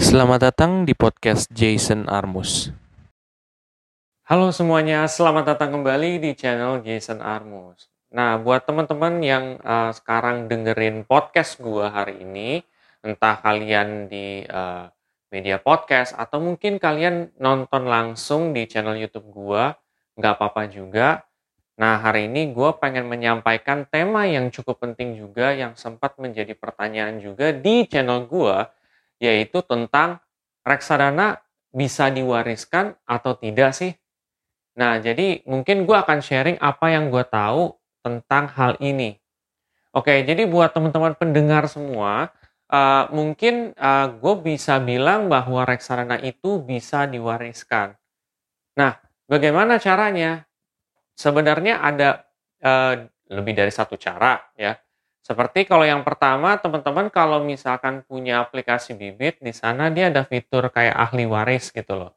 Selamat datang di podcast Jason Armus. Halo semuanya, selamat datang kembali di channel Jason Armus. Nah, buat teman-teman yang uh, sekarang dengerin podcast gua hari ini, entah kalian di uh, media podcast atau mungkin kalian nonton langsung di channel YouTube gua, nggak apa-apa juga. Nah, hari ini gue pengen menyampaikan tema yang cukup penting juga yang sempat menjadi pertanyaan juga di channel gue, yaitu tentang reksadana bisa diwariskan atau tidak sih? Nah, jadi mungkin gue akan sharing apa yang gue tahu tentang hal ini. Oke, jadi buat teman-teman pendengar semua, uh, mungkin uh, gue bisa bilang bahwa reksadana itu bisa diwariskan. Nah, bagaimana caranya? Sebenarnya ada uh, lebih dari satu cara ya. Seperti kalau yang pertama, teman-teman kalau misalkan punya aplikasi bibit, di sana dia ada fitur kayak ahli waris gitu loh.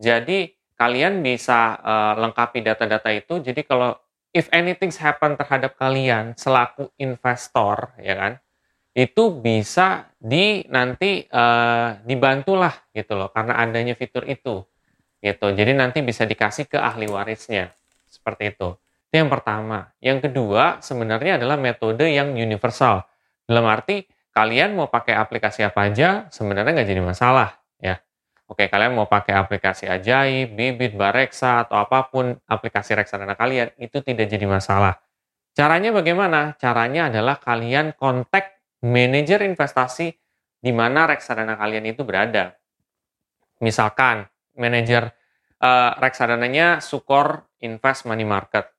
Jadi kalian bisa uh, lengkapi data-data itu. Jadi kalau if anything happen terhadap kalian selaku investor, ya kan, itu bisa di nanti uh, dibantulah gitu loh karena adanya fitur itu gitu. Jadi nanti bisa dikasih ke ahli warisnya seperti itu. Itu yang pertama. Yang kedua, sebenarnya adalah metode yang universal. Dalam arti, kalian mau pakai aplikasi apa aja, sebenarnya nggak jadi masalah. ya. Oke, kalian mau pakai aplikasi Ajaib, Bibit, Bareksa, atau apa pun aplikasi reksadana kalian, itu tidak jadi masalah. Caranya bagaimana? Caranya adalah kalian kontak manajer investasi di mana reksadana kalian itu berada. Misalkan, manajer uh, reksadananya Sukor Invest Money Market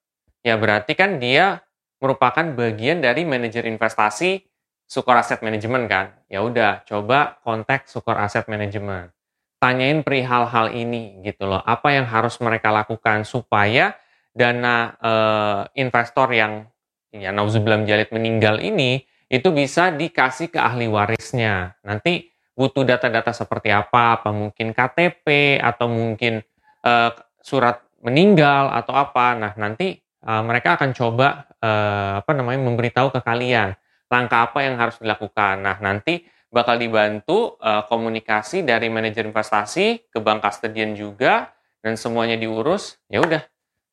ya berarti kan dia merupakan bagian dari manajer investasi Sukor Asset Management kan. Ya udah, coba kontak Sukor Asset Management. Tanyain perihal hal ini gitu loh. Apa yang harus mereka lakukan supaya dana eh, investor yang ya nauzubillah jalid meninggal ini itu bisa dikasih ke ahli warisnya. Nanti butuh data-data seperti apa, apa mungkin KTP atau mungkin eh, surat meninggal atau apa. Nah, nanti uh, mereka akan coba uh, apa namanya memberitahu ke kalian langkah apa yang harus dilakukan. Nah, nanti bakal dibantu uh, komunikasi dari manajer investasi ke bank custodian juga dan semuanya diurus. Ya udah,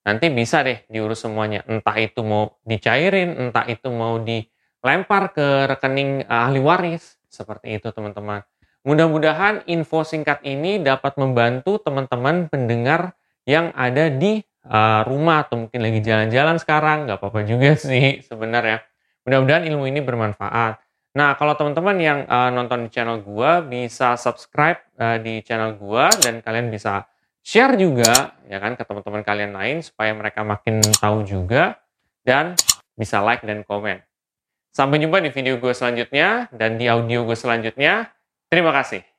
nanti bisa deh diurus semuanya. Entah itu mau dicairin, entah itu mau dilempar ke rekening ahli waris. Seperti itu, teman-teman. Mudah-mudahan info singkat ini dapat membantu teman-teman pendengar yang ada di uh, rumah atau mungkin lagi jalan-jalan sekarang, nggak apa-apa juga sih sebenarnya. Mudah-mudahan ilmu ini bermanfaat. Nah, kalau teman-teman yang uh, nonton di channel gua bisa subscribe uh, di channel gua dan kalian bisa share juga ya kan ke teman-teman kalian lain supaya mereka makin tahu juga dan bisa like dan komen. Sampai jumpa di video gue selanjutnya dan di audio gue selanjutnya. Terima kasih.